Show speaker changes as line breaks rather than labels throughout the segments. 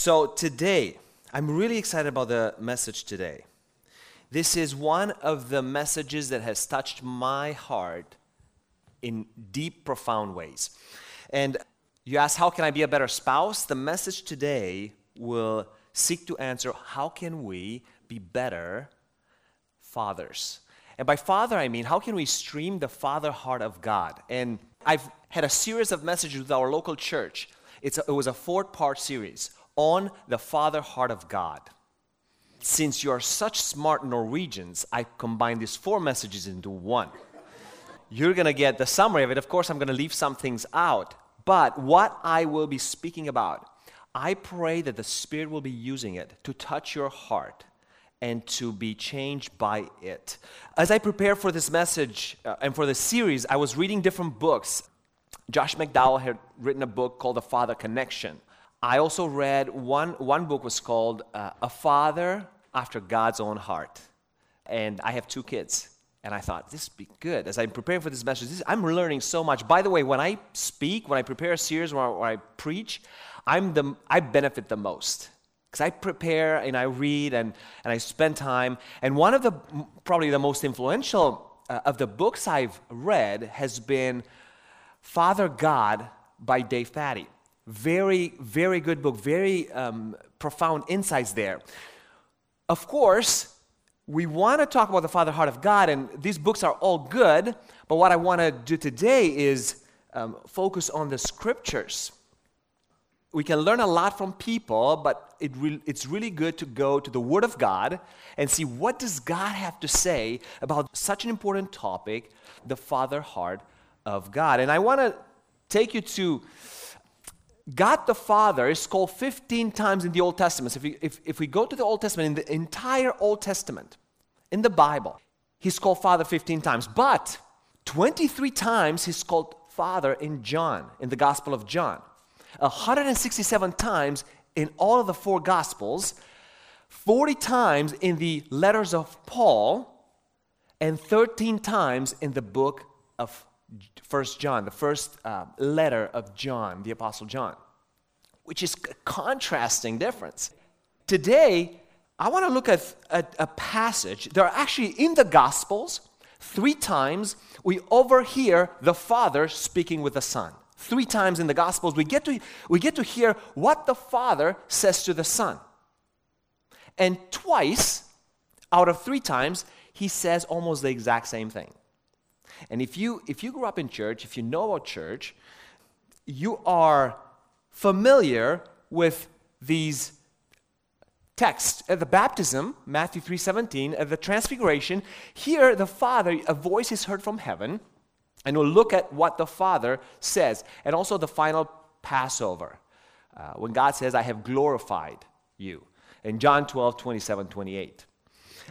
So, today, I'm really excited about the message today. This is one of the messages that has touched my heart in deep, profound ways. And you ask, how can I be a better spouse? The message today will seek to answer, how can we be better fathers? And by father, I mean, how can we stream the father heart of God? And I've had a series of messages with our local church. A, it was a four part series on the father heart of God. Since you are such smart Norwegians, I combined these four messages into one. You're going to get the summary of it. Of course, I'm going to leave some things out. But what I will be speaking about, I pray that the Spirit will be using it to touch your heart and to be changed by it. As I prepare for this message uh, and for the series, I was reading different books. Josh McDowell had written a book called The Father Connection. I also read one, one book was called uh, A Father After God's Own Heart. And I have two kids. And I thought, this would be good. As I'm preparing for this message, this, I'm learning so much. By the way, when I speak, when I prepare a series, when I, when I preach, I'm the, I benefit the most because I prepare and I read and, and I spend time. And one of the probably the most influential uh, of the books I've read has been Father God by Dave Patty. Very, very good book, very um, profound insights there. Of course, we want to talk about the Father heart of God, and these books are all good, but what I want to do today is um, focus on the scriptures we can learn a lot from people, but it re- it's really good to go to the Word of God and see what does God have to say about such an important topic, the Father heart of God. And I want to take you to God the Father is called 15 times in the Old Testament. If we, if, if we go to the Old Testament, in the entire Old Testament, in the Bible, he's called Father 15 times. But 23 times he's called Father in John, in the Gospel of John. 167 times in all of the four Gospels, 40 times in the letters of Paul, and 13 times in the book of First John, the first uh, letter of John, the Apostle John, which is a contrasting difference. Today, I want to look at a, a passage. There are actually in the Gospels, three times we overhear the Father speaking with the Son three times in the Gospels, we get, to, we get to hear what the Father says to the Son. And twice out of three times, he says almost the exact same thing. And if you, if you grew up in church, if you know about church, you are familiar with these texts. At the baptism, Matthew 3.17, at the transfiguration, here the Father, a voice is heard from heaven, and we'll look at what the Father says, and also the final Passover, uh, when God says, I have glorified you, in John 12, 27, 28.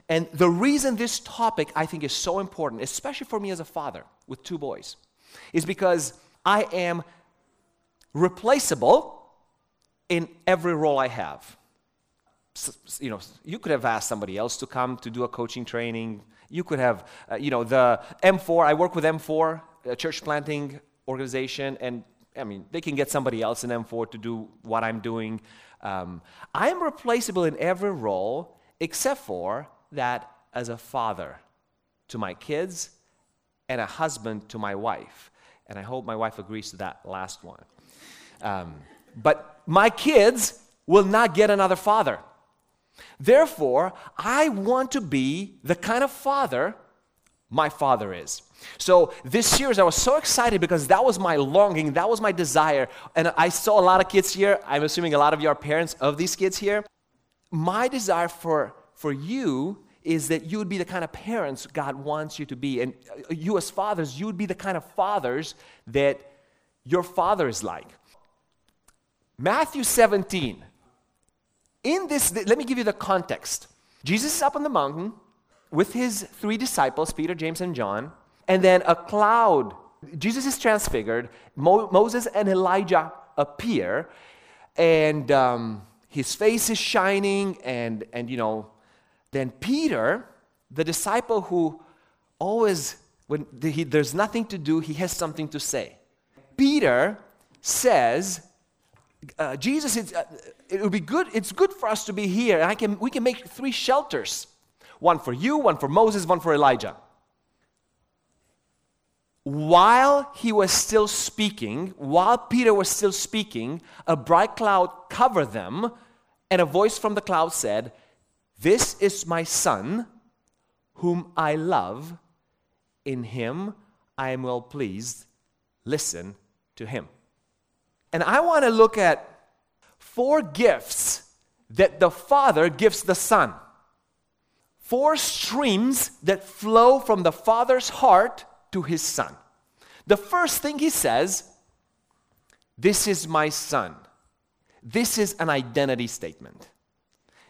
And the reason this topic I think is so important, especially for me as a father with two boys, is because I am replaceable in every role I have. you know, you could have asked somebody else to come to do a coaching training, you could have, uh, you know, the M4, I work with M4, a church planting organization, and I mean, they can get somebody else in M4 to do what I'm doing. Um, I am replaceable in every role except for that as a father to my kids and a husband to my wife. And I hope my wife agrees to that last one. Um, but my kids will not get another father. Therefore, I want to be the kind of father my father is. So, this series, I was so excited because that was my longing, that was my desire. And I saw a lot of kids here. I'm assuming a lot of you are parents of these kids here. My desire for, for you is that you would be the kind of parents God wants you to be. And uh, you, as fathers, you would be the kind of fathers that your father is like. Matthew 17 in this, let me give you the context. Jesus is up on the mountain with his three disciples, Peter, James, and John, and then a cloud. Jesus is transfigured. Mo- Moses and Elijah appear, and um, his face is shining, and, and you know, then Peter, the disciple who always, when he, there's nothing to do, he has something to say. Peter says, uh, Jesus, it's, uh, it would be good, it's good for us to be here. I can, we can make three shelters one for you, one for Moses, one for Elijah. While he was still speaking, while Peter was still speaking, a bright cloud covered them, and a voice from the cloud said, This is my son, whom I love. In him I am well pleased. Listen to him. And I want to look at four gifts that the Father gives the Son. Four streams that flow from the Father's heart to his Son. The first thing he says, This is my Son. This is an identity statement.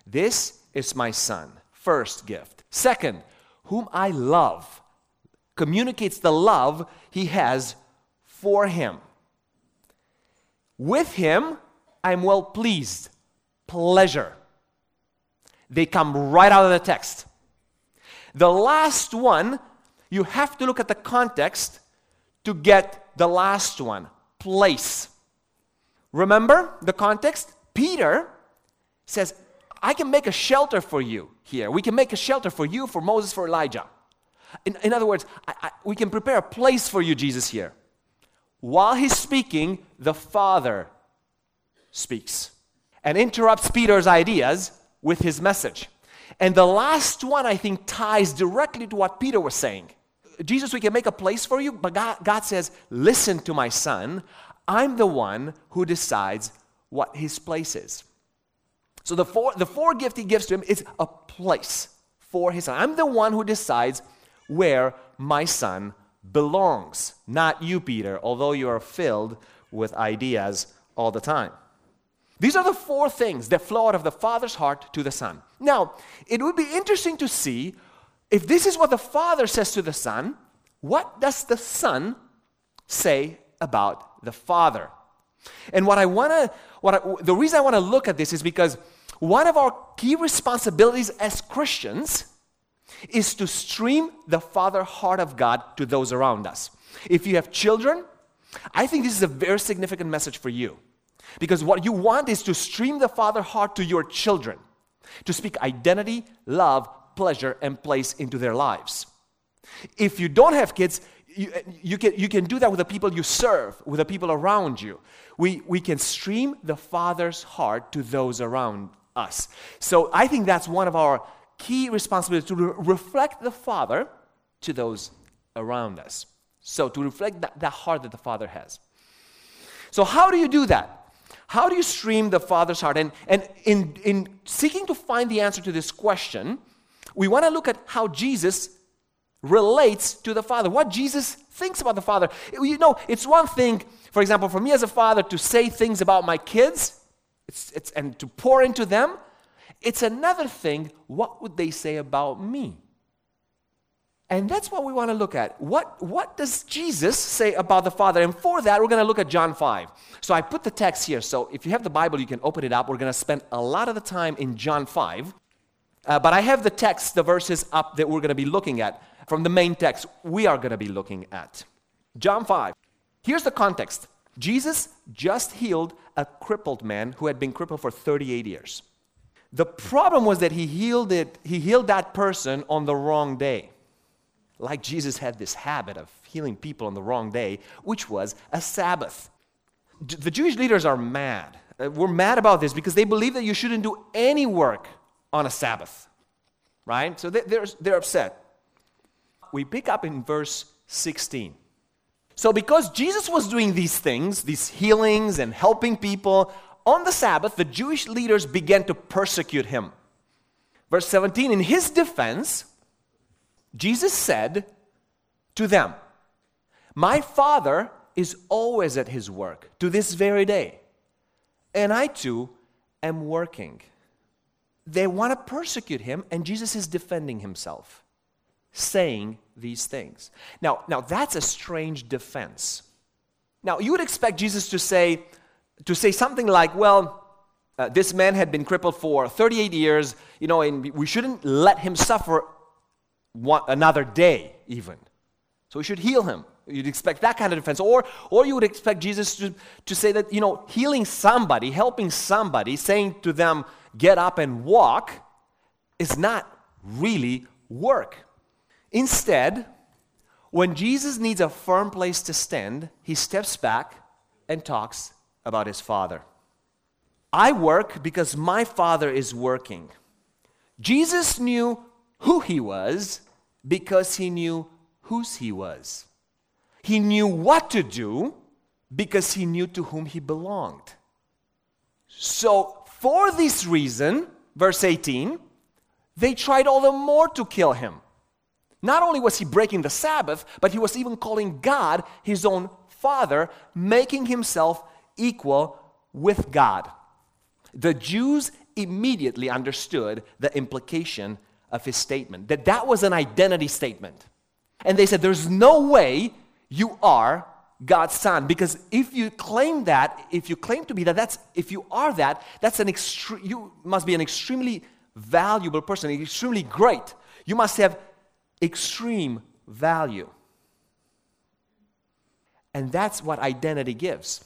This is my Son. First gift. Second, whom I love communicates the love he has for him. With him, I'm well pleased. Pleasure. They come right out of the text. The last one, you have to look at the context to get the last one place. Remember the context? Peter says, I can make a shelter for you here. We can make a shelter for you, for Moses, for Elijah. In, in other words, I, I, we can prepare a place for you, Jesus, here. While he's speaking, the Father speaks and interrupts Peter's ideas with his message. And the last one, I think, ties directly to what Peter was saying. Jesus, we can make a place for you, but God, God says, Listen to my son. I'm the one who decides what his place is. So the four, the four gift he gives to him is a place for his son. I'm the one who decides where my son belongs, not you, Peter, although you are filled with ideas all the time. These are the four things that flow out of the Father's heart to the Son. Now, it would be interesting to see if this is what the Father says to the Son, what does the Son say about the Father? And what I want to, what the reason I want to look at this is because one of our key responsibilities as Christians is to stream the Father heart of God to those around us. If you have children, I think this is a very significant message for you. Because what you want is to stream the Father heart to your children, to speak identity, love, pleasure, and place into their lives. If you don't have kids, you, you, can, you can do that with the people you serve, with the people around you. We, we can stream the Father's heart to those around us. So I think that's one of our key responsibilities to re- reflect the Father to those around us. So, to reflect that, that heart that the Father has. So, how do you do that? How do you stream the Father's heart? And, and in, in seeking to find the answer to this question, we want to look at how Jesus relates to the Father, what Jesus thinks about the Father. You know, it's one thing, for example, for me as a father to say things about my kids it's, it's, and to pour into them. It's another thing, what would they say about me? And that's what we want to look at. What, what does Jesus say about the Father? And for that, we're going to look at John 5. So I put the text here. So if you have the Bible, you can open it up. We're going to spend a lot of the time in John 5. Uh, but I have the text, the verses up that we're going to be looking at from the main text we are going to be looking at. John 5. Here's the context Jesus just healed a crippled man who had been crippled for 38 years. The problem was that he healed it, he healed that person on the wrong day. Like Jesus had this habit of healing people on the wrong day, which was a Sabbath. The Jewish leaders are mad. Uh, we're mad about this because they believe that you shouldn't do any work on a Sabbath. Right? So they're, they're upset. We pick up in verse 16. So, because Jesus was doing these things, these healings and helping people on the Sabbath, the Jewish leaders began to persecute him. Verse 17, in his defense, Jesus said to them, My Father is always at his work to this very day, and I too am working. They want to persecute him, and Jesus is defending himself, saying these things. Now, now that's a strange defense. Now, you would expect Jesus to say, to say something like, well, uh, this man had been crippled for 38 years, you know, and we shouldn't let him suffer one, another day, even. So we should heal him. You'd expect that kind of defense. Or, or you would expect Jesus to, to say that, you know, healing somebody, helping somebody, saying to them, get up and walk, is not really work. Instead, when Jesus needs a firm place to stand, he steps back and talks about his Father. I work because my Father is working. Jesus knew who he was because he knew whose he was. He knew what to do because he knew to whom he belonged. So, for this reason, verse 18, they tried all the more to kill him. Not only was he breaking the Sabbath, but he was even calling God his own father, making himself equal with God. The Jews immediately understood the implication of his statement, that that was an identity statement. And they said, There's no way you are God's son. Because if you claim that, if you claim to be that, that's if you are that, that's an extre- you must be an extremely valuable person, extremely great. You must have extreme value. And that's what identity gives.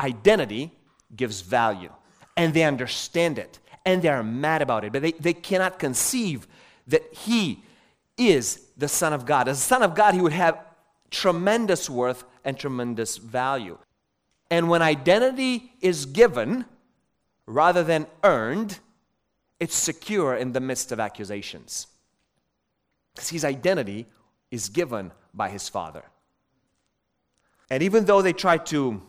Identity gives value. And they understand it. And they are mad about it. But they, they cannot conceive that he is the Son of God. As the Son of God, he would have tremendous worth and tremendous value. And when identity is given rather than earned, it's secure in the midst of accusations. Because his identity is given by his Father. And even though they tried to,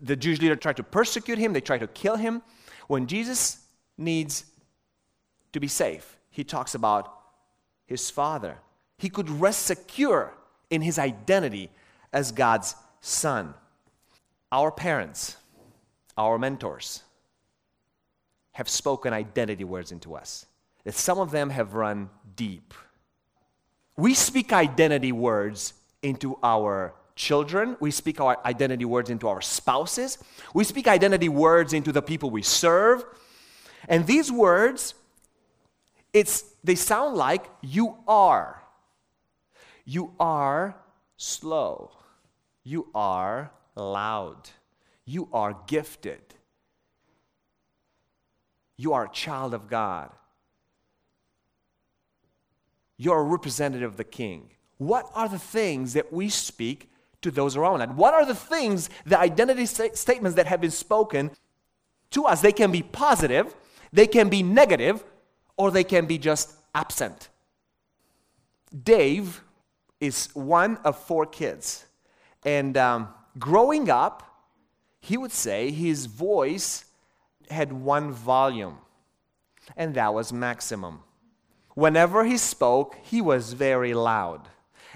the Jewish leader tried to persecute him, they tried to kill him, when Jesus needs to be safe, he talks about his Father. He could rest secure in his identity as God's son. Our parents, our mentors, have spoken identity words into us. That some of them have run deep. We speak identity words into our children. We speak our identity words into our spouses. We speak identity words into the people we serve. And these words, it's, they sound like you are. You are slow. You are loud. You are gifted. You are a child of God. You're a representative of the king. What are the things that we speak to those around us? What are the things, the identity st- statements that have been spoken to us? They can be positive, they can be negative, or they can be just absent. Dave is one of four kids. And um, growing up, he would say his voice had one volume, and that was maximum. Whenever he spoke, he was very loud.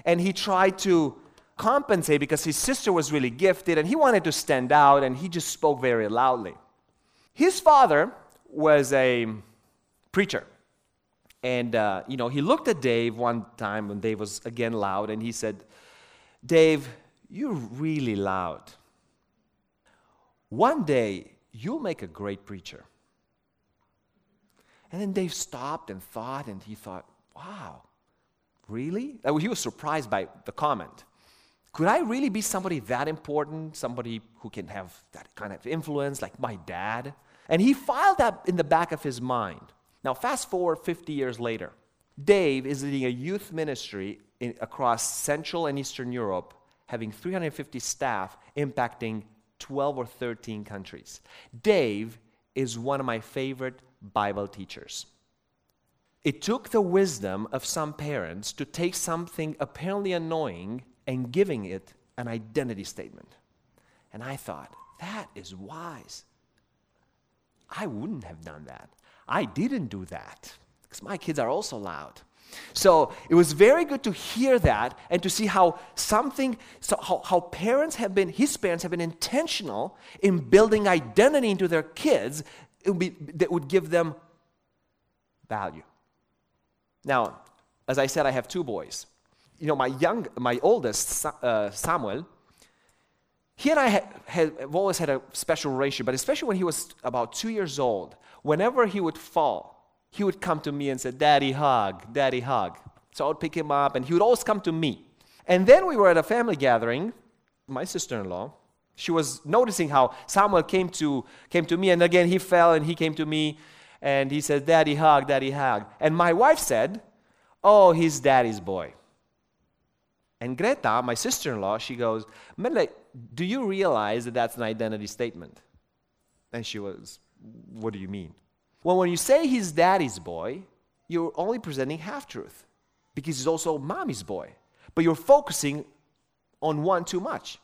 And he tried to compensate because his sister was really gifted and he wanted to stand out and he just spoke very loudly. His father was a preacher. And, uh, you know, he looked at Dave one time when Dave was again loud, and he said, Dave, you're really loud. One day, you'll make a great preacher. And then Dave stopped and thought, and he thought, wow, really? Uh, he was surprised by the comment. Could I really be somebody that important, somebody who can have that kind of influence, like my dad? And he filed that in the back of his mind. Now, fast forward 50 years later. Dave is leading a youth ministry in, across Central and Eastern Europe, having 350 staff impacting 12 or 13 countries. Dave is one of my favorite Bible teachers. It took the wisdom of some parents to take something apparently annoying and giving it an identity statement. And I thought, that is wise. I wouldn't have done that. I didn't do that because my kids are also loud. So it was very good to hear that and to see how something, so how, how parents have been, his parents have been intentional in building identity into their kids would be, that would give them value. Now, as I said, I have two boys. You know, my young, my oldest, uh, Samuel, he and I have always had a special relationship, but especially when he was about two years old, whenever he would fall, he would come to me and say, Daddy, hug, Daddy, hug. So I would pick him up, and he would always come to me. And then we were at a family gathering, my sister in law. She was noticing how Samuel came to, came to me, and again he fell and he came to me, and he said, Daddy hug, Daddy hug. And my wife said, Oh, he's daddy's boy. And Greta, my sister in law, she goes, Mele, do you realize that that's an identity statement? And she was, What do you mean? Well, when you say he's daddy's boy, you're only presenting half truth because he's also mommy's boy. But you're focusing on one too much.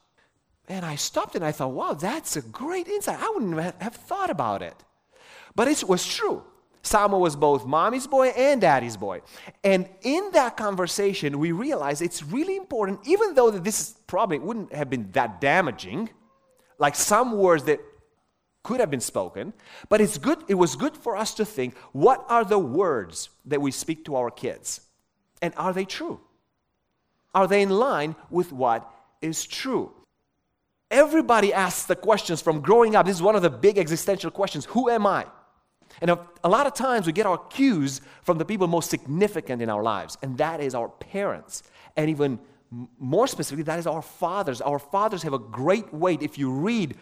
And I stopped and I thought, wow, that's a great insight. I wouldn't have thought about it. But it was true. Samuel was both mommy's boy and daddy's boy. And in that conversation, we realized it's really important, even though this probably wouldn't have been that damaging, like some words that could have been spoken, but it's good, it was good for us to think what are the words that we speak to our kids? And are they true? Are they in line with what is true? Everybody asks the questions from growing up. This is one of the big existential questions Who am I? And a, lot of times we get our cues from the people most significant in our lives, and that is our parents. And even more specifically, that is our fathers. Our fathers have a great weight. If you read,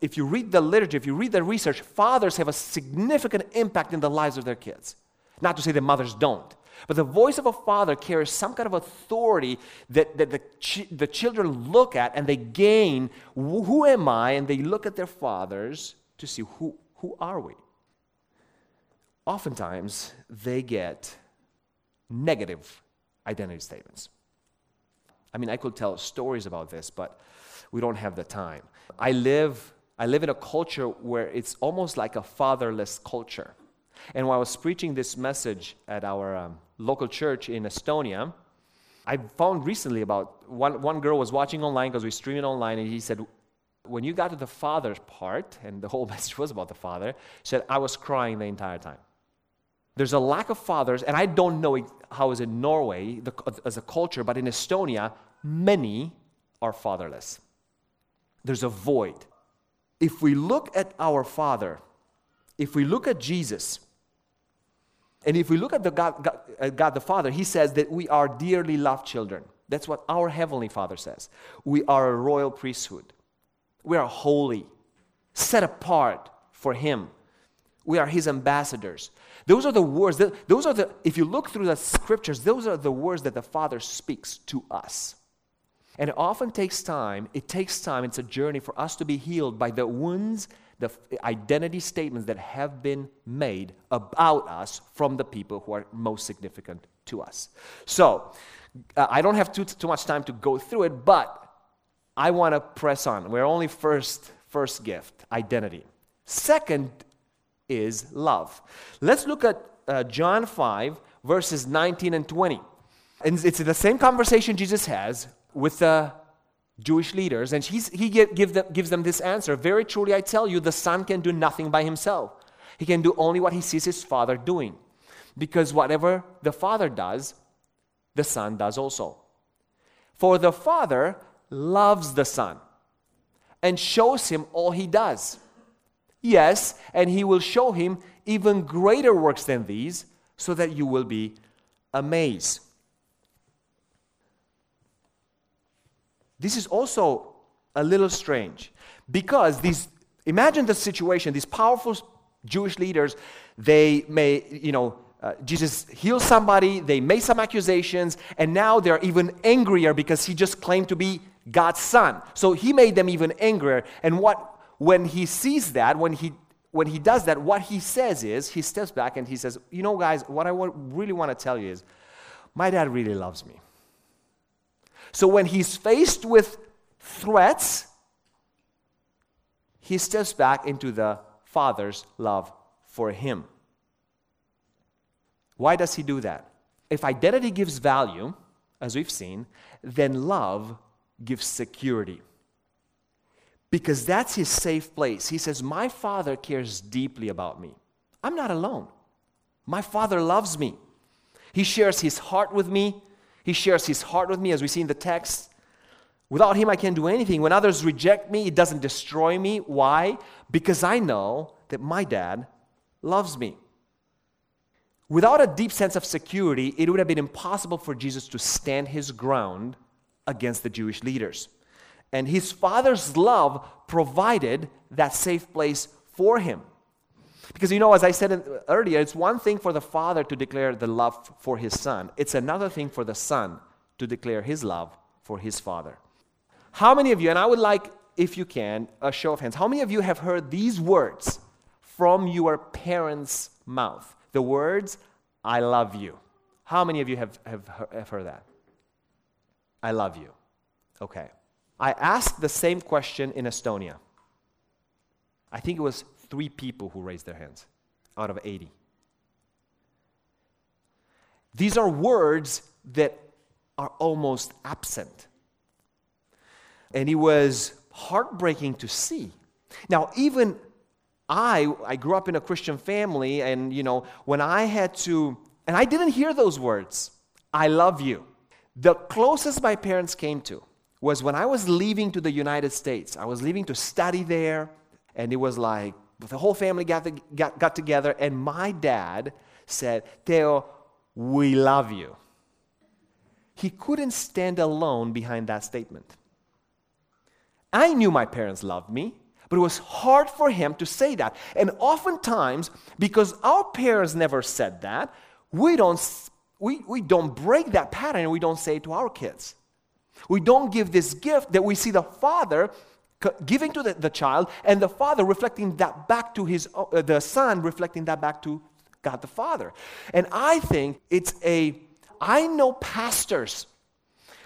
if you read the literature, if you read the research, fathers have a significant impact in the lives of their kids. Not to say that mothers don't. But the voice of a father carries some kind of authority that, that the, the children look at and they gain, who am I? And they look at their fathers to see who, who are we? oftentimes they get negative identity statements. I mean, I could tell stories about this, but we don't have the time. I live, I live in a culture where it's almost like a fatherless culture. And while I was preaching this message at our um, local church in Estonia, I found recently about one, one girl was watching online because we stream it online, and he said, when you got to the father part, and the whole message was about the father, said, I was crying the entire time. There's a lack of fathers, and I don't know how is in Norway the, as a culture, but in Estonia, many are fatherless. There's a void. If we look at our Father, if we look at Jesus, and if we look at the God, God, uh, God the Father, He says that we are dearly loved children. That's what our Heavenly Father says. We are a royal priesthood. We are holy, set apart for Him. We are His ambassadors. Those are the words, that, those are the, if you look through the scriptures, those are the words that the Father speaks to us. And it often takes time, it takes time, it's a journey for us to be healed by the wounds, the identity statements that have been made about us from the people who are most significant to us. So, uh, I don't have too, too much time to go through it, but I want to press on. We're only first, first gift, identity. Second is love. Let's look at uh, John 5, verses 19 and 20. And it's the same conversation Jesus has with the Jewish leaders, and he give, them, gives them this answer Very truly, I tell you, the Son can do nothing by himself. He can do only what he sees his Father doing. Because whatever the Father does, the Son does also. For the Father loves the Son and shows him all he does. Yes, and he will show him even greater works than these, so that you will be amazed. This is also a little strange because these imagine the situation these powerful Jewish leaders they may you know uh, Jesus heals somebody they make some accusations and now they're even angrier because he just claimed to be God's son so he made them even angrier and what when he sees that, when he when he does that, what he says is, he steps back and he says, You know, guys, what I really want to tell you is, my dad really loves me. So when he's faced with threats, he steps back into the father's love for him. Why does he do that? If identity gives value, as we've seen, then love gives security because that's his safe place. He says, My father cares deeply about me. I'm not alone. My father loves me. He shares his heart with me. He shares his heart with me, as we see in the text. Without him, I can't do anything. When others reject me, it doesn't destroy me. Why? Because I know that my dad loves me. Without a deep sense of security, it would have been impossible for Jesus to stand his ground against the Jewish leaders. And his father's love provided that safe place for him. Because you know, as I said earlier, it's one thing for the father to declare the love for his son, it's another thing for the son to declare his love for his father. How many of you, and I would like, if you can, a show of hands, how many of you have heard these words from your parents' mouth? The words, I love you. How many of you have, have, have heard that? I love you. Okay. I asked the same question in Estonia. I think it was three people who raised their hands out of 80. These are words that are almost absent. And it was heartbreaking to see. Now, even I, I grew up in a Christian family, and you know, when I had to, and I didn't hear those words, I love you. The closest my parents came to was when I was leaving to the United States. I was leaving to study there, and it was like the whole family got, the, got, got together, and my dad said, Theo, we love you. He couldn't stand alone behind that statement. I knew my parents loved me, but it was hard for him to say that. And oftentimes, because our parents never said that, we don't, we, we don't break that pattern and we don't say it to our kids. We don't give this gift that we see the father giving to the, the child and the father reflecting that back to his uh, the son reflecting that back to god the father and i think it's a i know pastors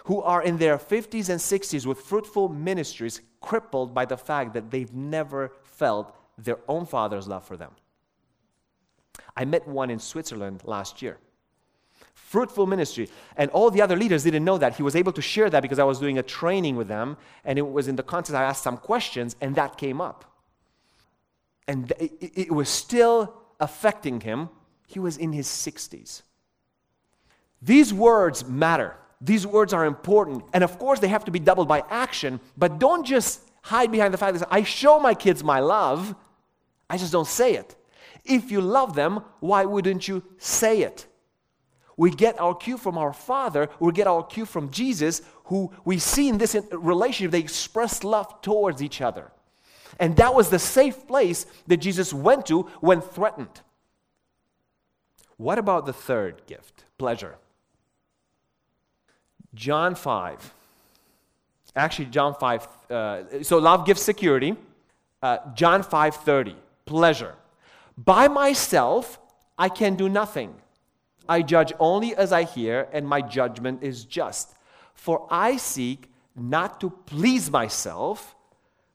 who are in their 50s and 60s with fruitful ministries crippled by the fact that they've never felt their own father's love for them. I met one in Switzerland last year. Fruitful ministry. And all the other leaders didn't know that. He was able to share that because I was doing a training with them. And it was in the context I asked some questions, and that came up. And it, was still affecting him. He was in his 60s. These words matter. These words are important. And of course, they have to be doubled by action, but don't just hide behind the fact that I show my kids my love, I just don't say it. If you love them, why wouldn't you say it? We get our cue from our Father, we get our cue from Jesus, who we see in this relationship, they express love towards each other. And that was the safe place that Jesus went to when threatened. What about the third gift? Pleasure. John 5. Actually, John 5. Uh, so love gives security. Uh, John 5 30. Pleasure. By myself, I can do nothing. I judge only as I hear, and my judgment is just. For I seek not to please myself,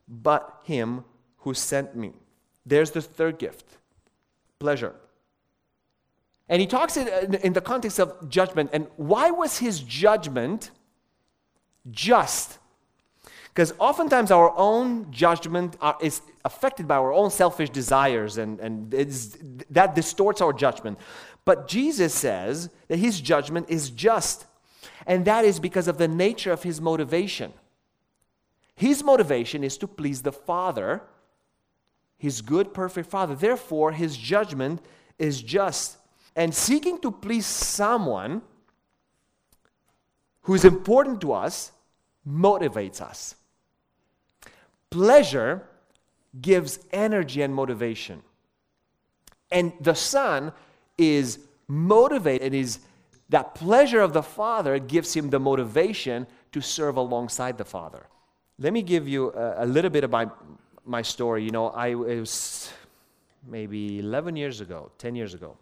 but him who sent me. There's the third gift pleasure. And he talks in the context of judgment. And why was his judgment just? Because oftentimes our own judgment are, is affected by our own selfish desires, and, and that distorts our judgment. But Jesus says that his judgment is just, and that is because of the nature of his motivation. His motivation is to please the Father, his good, perfect Father. Therefore, his judgment is just. And seeking to please someone who is important to us motivates us. Pleasure gives energy and motivation. And the Son is motivated, and is that pleasure of the Father gives him the motivation to serve alongside the Father. Let me give you a, a little bit of my, my story. You know, I was maybe 11 years ago, 10 years ago.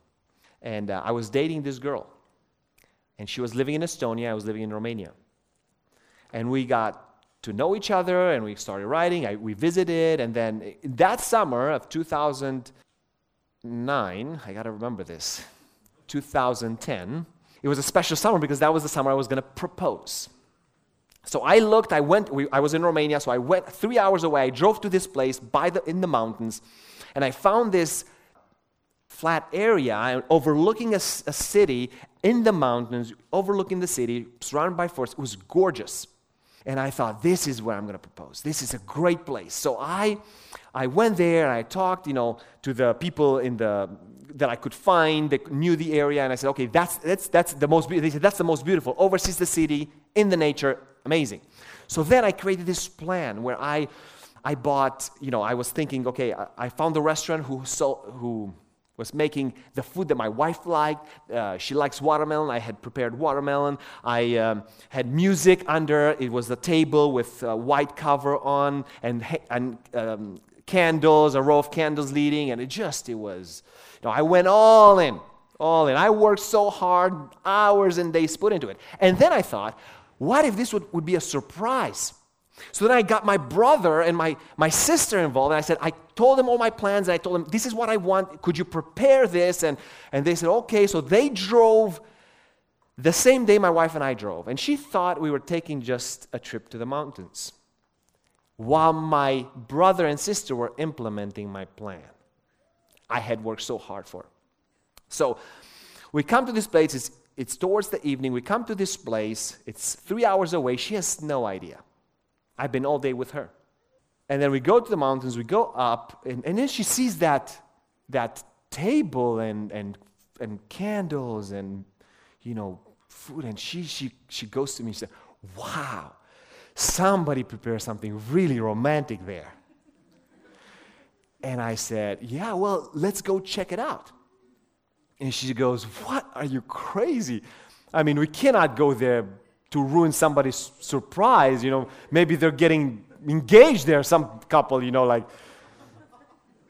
And uh, I was dating this girl. And she was living in Estonia, I was living in Romania. And we got to know each other and we started writing. I, we visited. And then that summer of 2009, I got to remember this, 2010, it was a special summer because that was the summer I was going to propose. So I looked, I went, we, I was in Romania, so I went three hours away. I drove to this place by the, in the mountains, and I found this flat area overlooking a, a city in the mountains, overlooking the city, surrounded by forests. It was gorgeous. And I thought, this is where I'm going to propose. This is a great place. So I, I went there and I talked, you know, to the people in the that I could find that knew the area, and I said, okay, that's that's that's the most. They said that's the most beautiful. Oversees the city in the nature. amazing. So then I created this plan where I, I bought, you know, I was thinking, okay, I, I found the restaurant who, sold, who was making the food that my wife liked. Uh, she likes watermelon. I had prepared watermelon. I um, had music under. It was a table with a white cover on and, and um, candles, a row of candles leading, and it just, it was, you know, I went all in, all in. I worked so hard, hours and days put into it. And then I thought, what if this would, would be a surprise? So then I got my brother and my, my sister involved, and I said, I told them all my plans, and I told them, this is what I want. Could you prepare this? And, and they said, okay. So they drove the same day my wife and I drove, and she thought we were taking just a trip to the mountains while my brother and sister were implementing my plan. I had worked so hard for. So we come to this place, it's, it's towards the evening. We come to this place, it's three hours away. She has no idea. I've been all day with her. And then we go to the mountains, we go up, and, and then she sees that, that table and, and, and candles and, you know, food. And she, she, she goes to me and says, Wow, somebody prepared something really romantic there. And I said, Yeah, well, let's go check it out. And she goes, What? Are you crazy? I mean, we cannot go there to ruin somebody's surprise. You know, maybe they're getting engaged there, some couple, you know, like.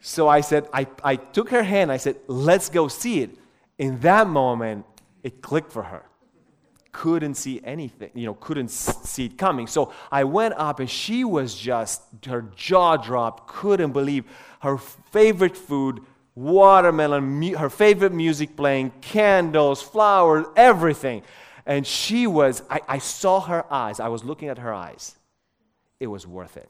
So I said, I, I took her hand, I said, let's go see it. In that moment, it clicked for her. Couldn't see anything, you know, couldn't see it coming. So I went up and she was just, her jaw dropped, couldn't believe her favorite food, watermelon, mu- her favorite music playing, candles, flowers, everything. And she was, I, I saw her eyes. I was looking at her eyes. It was worth it.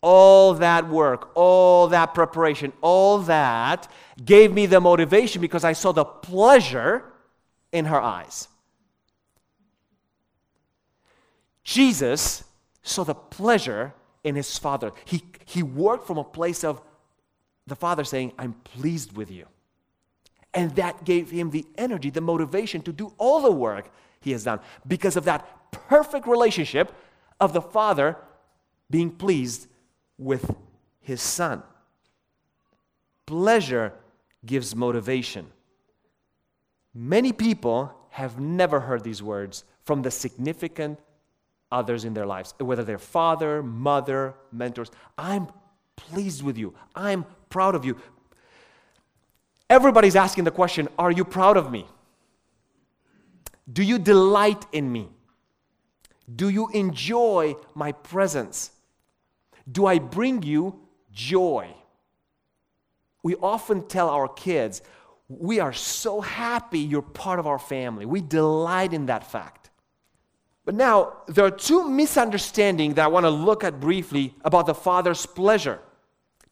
All that work, all that preparation, all that gave me the motivation because I saw the pleasure in her eyes. Jesus saw the pleasure in his Father. He, he worked from a place of the Father saying, I'm pleased with you. And that gave him the energy, the motivation to do all the work he has done because of that perfect relationship of the Father being pleased with his Son. Pleasure gives motivation. Many people have never heard these words from the significant others in their lives, whether they're father, mother, mentors. I'm pleased with you. I'm proud of you. Everybody's asking the question Are you proud of me? Do you delight in me? Do you enjoy my presence? Do I bring you joy? We often tell our kids, We are so happy you're part of our family. We delight in that fact. But now, there are two misunderstandings that I want to look at briefly about the Father's pleasure.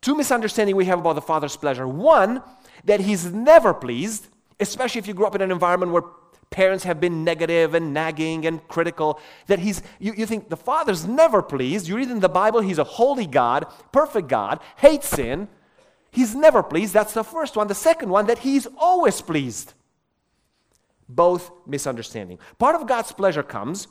Two misunderstandings we have about the Father's pleasure. One, that he's never pleased, especially if you grew up in an environment where parents have been negative and nagging and critical, that he's, you, you think the Father's never pleased. You read in the Bible, he's a holy God, perfect God, hates sin. He's never pleased. That's the first one. The second one, that he's always pleased. Both misunderstanding. Part of God's pleasure comes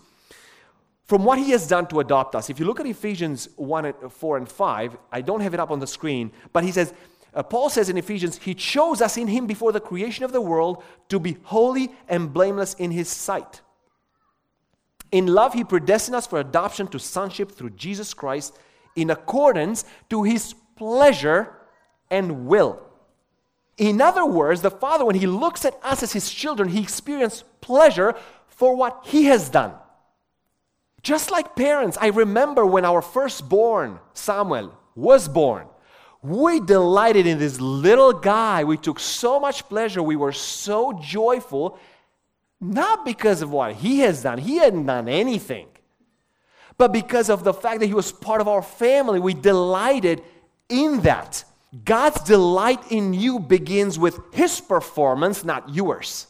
from what he has done to adopt us. If you look at Ephesians 1, 4, and 5, I don't have it up on the screen, but he says, uh, Paul says in Ephesians, He chose us in Him before the creation of the world to be holy and blameless in His sight. In love, He predestined us for adoption to sonship through Jesus Christ in accordance to His pleasure and will. In other words, the Father, when He looks at us as His children, He experiences pleasure for what He has done. Just like parents, I remember when our firstborn, Samuel, was born. We delighted in this little guy. We took so much pleasure. We were so joyful, not because of what he has done, he hadn't done anything, but because of the fact that he was part of our family. We delighted in that. God's delight in you begins with his performance, not yours.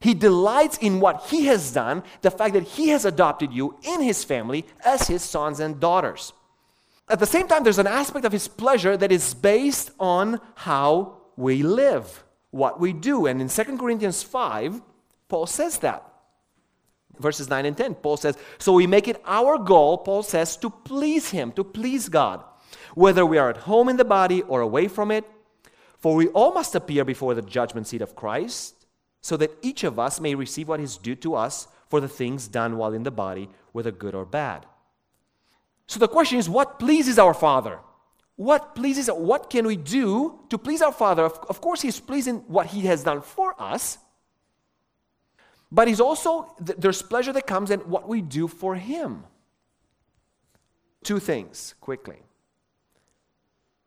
He delights in what he has done, the fact that he has adopted you in his family as his sons and daughters. At the same time, there's an aspect of his pleasure that is based on how we live, what we do. And in 2 Corinthians 5, Paul says that. Verses 9 and 10, Paul says, So we make it our goal, Paul says, to please Him, to please God, whether we are at home in the body or away from it. For we all must appear before the judgment seat of Christ, so that each of us may receive what is due to us for the things done while in the body, whether good or bad. So the question is what pleases our Father? What pleases what can we do to please our Father? Of, of course, He's pleasing what He has done for us. But He's also there's pleasure that comes in what we do for Him. Two things quickly.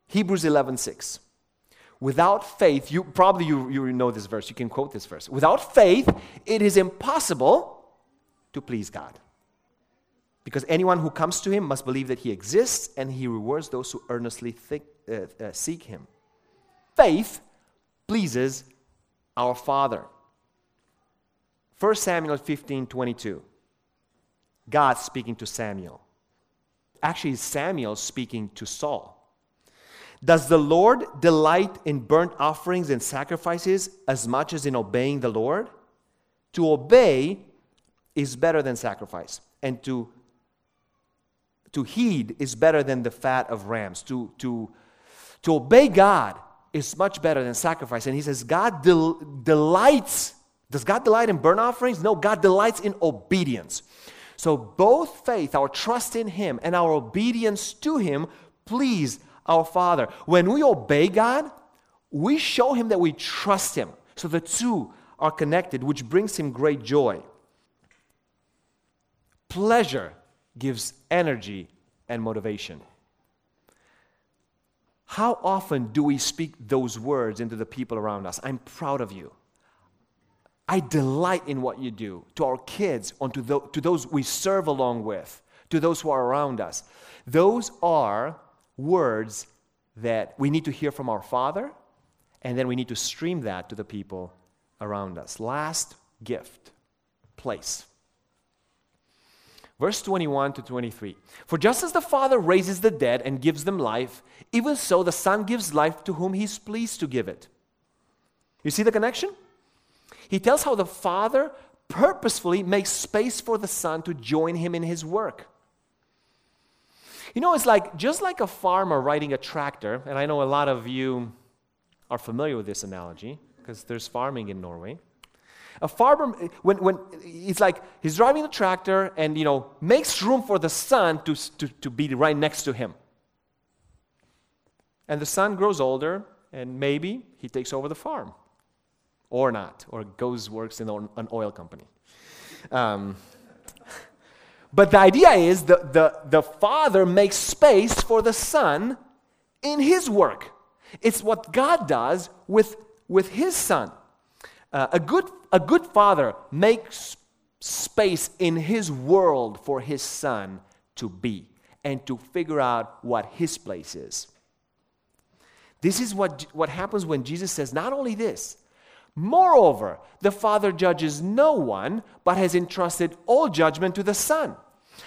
Hebrews 11 6. Without faith, you probably you, you know this verse, you can quote this verse. Without faith, it is impossible to please God. Because anyone who comes to him must believe that he exists and he rewards those who earnestly think, uh, uh, seek him. Faith pleases our Father. 1 Samuel 15 22. God speaking to Samuel. Actually, Samuel speaking to Saul. Does the Lord delight in burnt offerings and sacrifices as much as in obeying the Lord? To obey is better than sacrifice, and to, to heed is better than the fat of rams. To, to, to obey God is much better than sacrifice. And he says, God del- delights. Does God delight in burnt offerings? No, God delights in obedience. So both faith, our trust in Him, and our obedience to Him please our Father. When we obey God, we show Him that we trust Him. So the two are connected, which brings Him great joy. Pleasure gives energy and motivation. How often do we speak those words into the people around us? I'm proud of you. I delight in what you do to our kids, and to, the, to those we serve along with, to those who are around us. Those are words that we need to hear from our Father, and then we need to stream that to the people around us. Last gift place. Verse 21 to 23. For just as the Father raises the dead and gives them life, even so the Son gives life to whom He's pleased to give it. You see the connection? He tells how the Father purposefully makes space for the Son to join Him in His work. You know, it's like just like a farmer riding a tractor, and I know a lot of you are familiar with this analogy because there's farming in Norway. A farmer, when, when it's like he's driving the tractor and, you know, makes room for the son to, to, to be right next to him. And the son grows older, and maybe he takes over the farm. Or not, or goes, works in an oil company. Um, but the idea is the, the, the father makes space for the son in his work. It's what God does with, with his son. Uh, a, good, a good father makes space in his world for his son to be and to figure out what his place is. This is what, what happens when Jesus says, not only this, moreover, the Father judges no one, but has entrusted all judgment to the Son.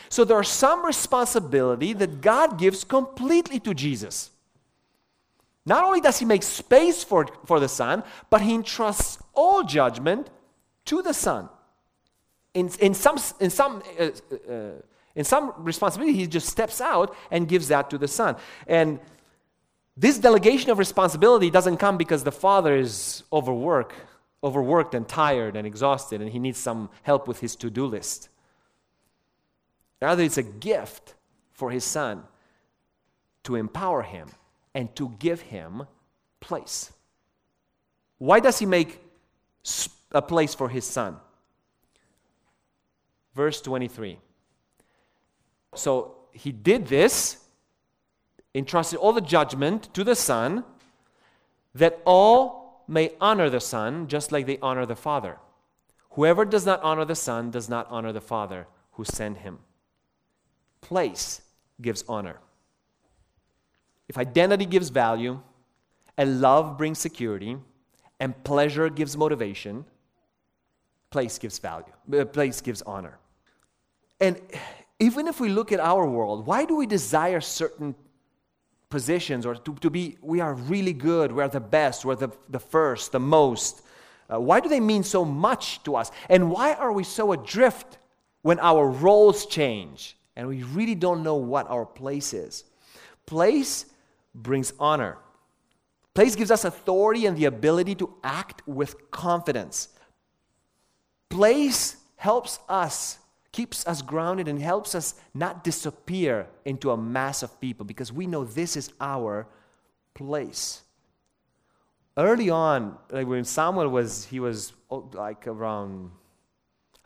So there's some responsibility that God gives completely to Jesus. Not only does he make space for, for the Son, but he entrusts all judgment to the Son. In, in, some, in, some, uh, uh, in some responsibility, he just steps out and gives that to the Son. And this delegation of responsibility doesn't come because the Father is overworked, overworked and tired and exhausted, and he needs some help with his to do list. Rather, it's a gift for his son to empower him and to give him place. Why does he make a place for his son? Verse 23. So he did this, entrusted all the judgment to the son, that all may honor the son just like they honor the father. Whoever does not honor the son does not honor the father who sent him place gives honor. If identity gives value, and love brings security, and pleasure gives motivation, place gives value, uh, place gives honor. And even if we look at our world, why do we desire certain positions or to, to be, we are really good, we're the best, we're the, the first, the most? Uh, why do they mean so much to us? And why are we so adrift when our roles change and we really don't know what our place is. Place brings honor. Place gives us authority and the ability to act with confidence. Place helps us, keeps us grounded, and helps us not disappear into a mass of people because we know this is our place. Early on, like when Samuel was, he was oh, like around,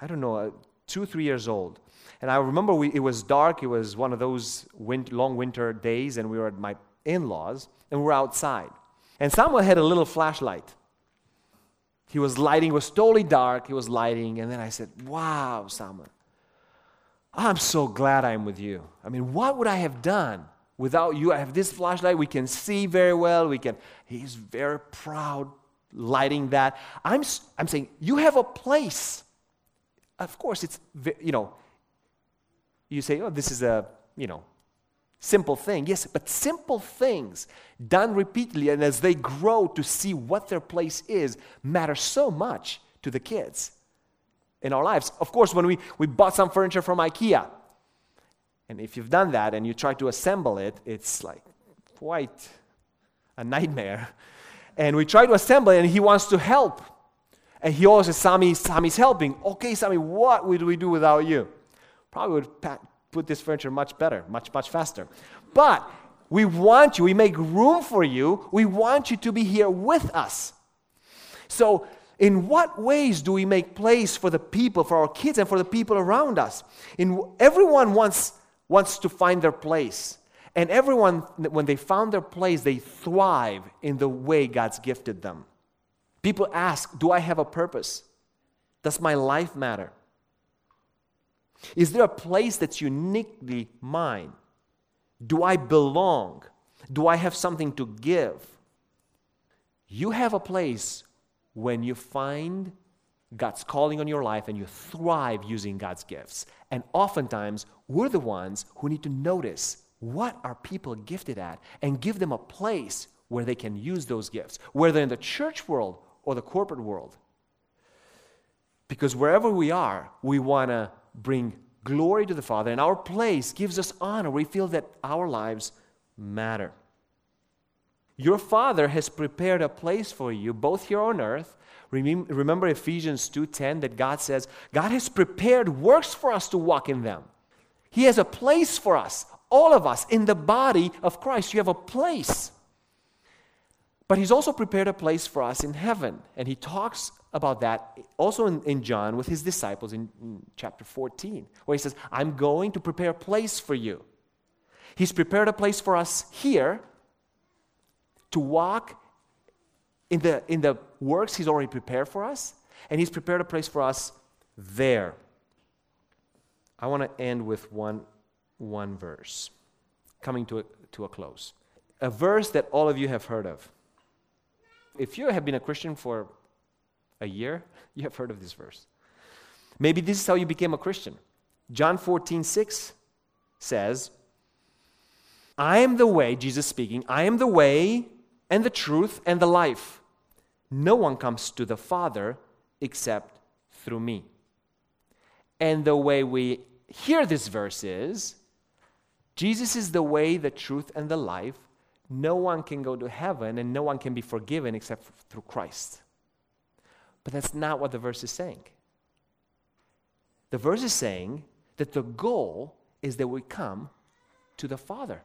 I don't know, uh, two, three years old. And I remember we, it was dark. It was one of those long winter days, and we were at my in laws, and we were outside. And Samuel had a little flashlight. He was lighting, it was totally dark. He was lighting. And then I said, Wow, Samuel, I'm so glad I'm with you. I mean, what would I have done without you? I have this flashlight. We can see very well. We can, he's very proud lighting that. I'm, I'm saying, You have a place. Of course, it's, you know, you say, Oh, this is a, you know, simple thing. Yes, but simple things done repeatedly and as they grow to see what their place is matter so much to the kids in our lives. Of course, when we, we bought some furniture from IKEA, and if you've done that and you try to assemble it, it's like quite a nightmare. And we try to assemble it, and he wants to help. And he always says, Sammy, Sammy's helping. Okay, Sammy, what would we do without you? Probably would put this furniture much better, much, much faster. But we want you, we make room for you, we want you to be here with us. So, in what ways do we make place for the people, for our kids, and for the people around us? In, everyone wants, wants to find their place. And everyone, when they found their place, they thrive in the way God's gifted them. People ask, Do I have a purpose? Does my life matter? Is there a place that's uniquely mine? Do I belong? Do I have something to give? You have a place when you find God's calling on your life and you thrive using God's gifts. And oftentimes, we're the ones who need to notice what are people gifted at and give them a place where they can use those gifts, whether in the church world or the corporate world. Because wherever we are, we want to bring glory to the Father, and our place gives us honor. We feel that our lives matter. Your Father has prepared a place for you, both here on earth. Remember Ephesians 2:10 that God says, God has prepared works for us to walk in them. He has a place for us, all of us, in the body of Christ. You have a place. But He's also prepared a place for us in heaven. And He talks about that also in, in John with his disciples in, in chapter 14, where he says, I'm going to prepare a place for you. He's prepared a place for us here to walk in the, in the works He's already prepared for us, and He's prepared a place for us there. I want to end with one, one verse, coming to a, to a close. A verse that all of you have heard of. If you have been a Christian for a year, you have heard of this verse. Maybe this is how you became a Christian. John 14, 6 says, I am the way, Jesus speaking, I am the way and the truth and the life. No one comes to the Father except through me. And the way we hear this verse is Jesus is the way, the truth, and the life. No one can go to heaven and no one can be forgiven except through Christ. But that's not what the verse is saying. The verse is saying that the goal is that we come to the Father.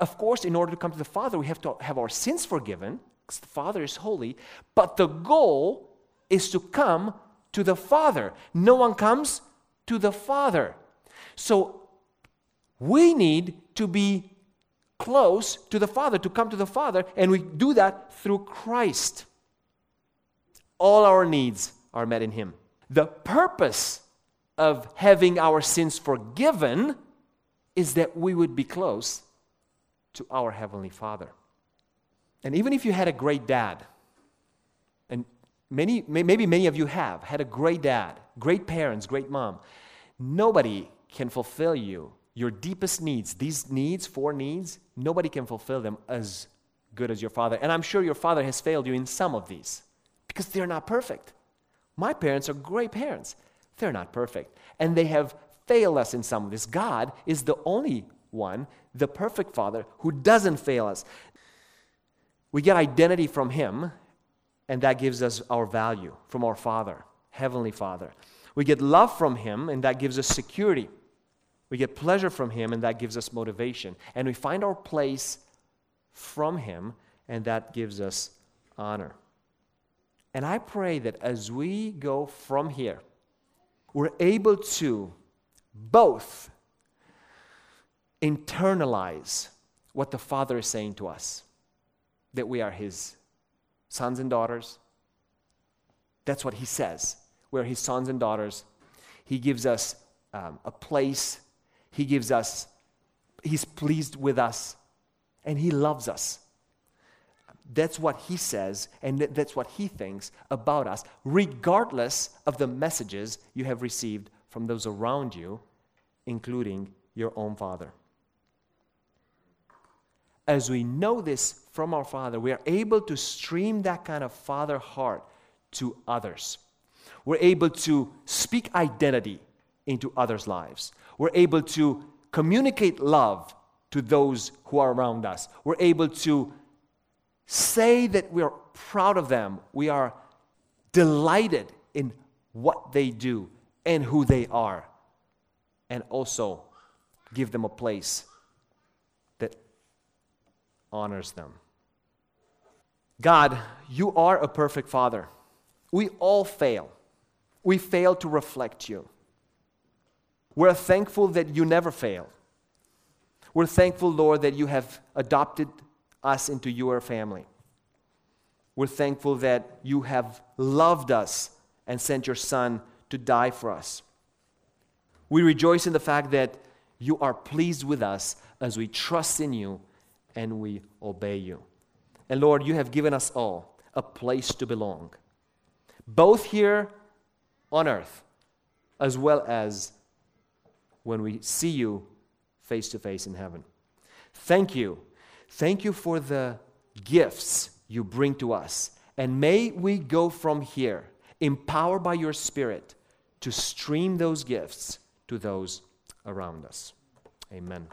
Of course, in order to come to the Father, we have to have our sins forgiven, because the Father is holy, but the goal is to come to the Father. No one comes to the Father. So we need to be close to the Father, to come to the Father, and we do that through Christ. All our needs are met in Him. The purpose of having our sins forgiven is that we would be close to our Heavenly Father. And even if you had a great dad, and many, maybe many of you have had a great dad, great parents, great mom, nobody can fulfill you, your deepest needs, these needs, four needs, nobody can fulfill them as good as your father. And I'm sure your father has failed you in some of these because they're not perfect. My parents are great parents, They're not perfect. And they have failed us in some of this. God is the only one, the perfect Father, who doesn't fail us. We get identity from Him, and that gives us our value from our Father, Heavenly Father. We get love from Him, and that gives us security. We get pleasure from Him, and that gives us motivation. And we find our place from Him, and that gives us honor. And I pray that as we go from here, we're able to both internalize what the Father is saying to us that we are His sons and daughters. That's what He says. We're His sons and daughters. He gives us um, a place, He gives us, He's pleased with us, and He loves us. That's what He says, and that's what He thinks about us, regardless of the messages you have received from those around you, including your own Father as we know this from our Father, we are able to stream that kind of Father heart to others. We're able to speak identity into others' lives. We're able to communicate love to those who are around us. We're able to say that we are proud of them. We are delighted in what they do and who they are. And also give them a place that honors them. God, you are a perfect Father. We all fail. We fail to reflect you. We're thankful that you never fail. We're thankful, Lord, that you have adopted us into your family. We're thankful that you have loved us and sent your Son to die for us. We rejoice in the fact that you are pleased with us as we trust in you and we obey you. And Lord, you have given us all a place to belong, both here on earth as well as when we see you face to face in heaven. Thank you. Thank you for the gifts you bring to us. And may we go from here, empowered by your Spirit, to stream those gifts to those around us. Amen.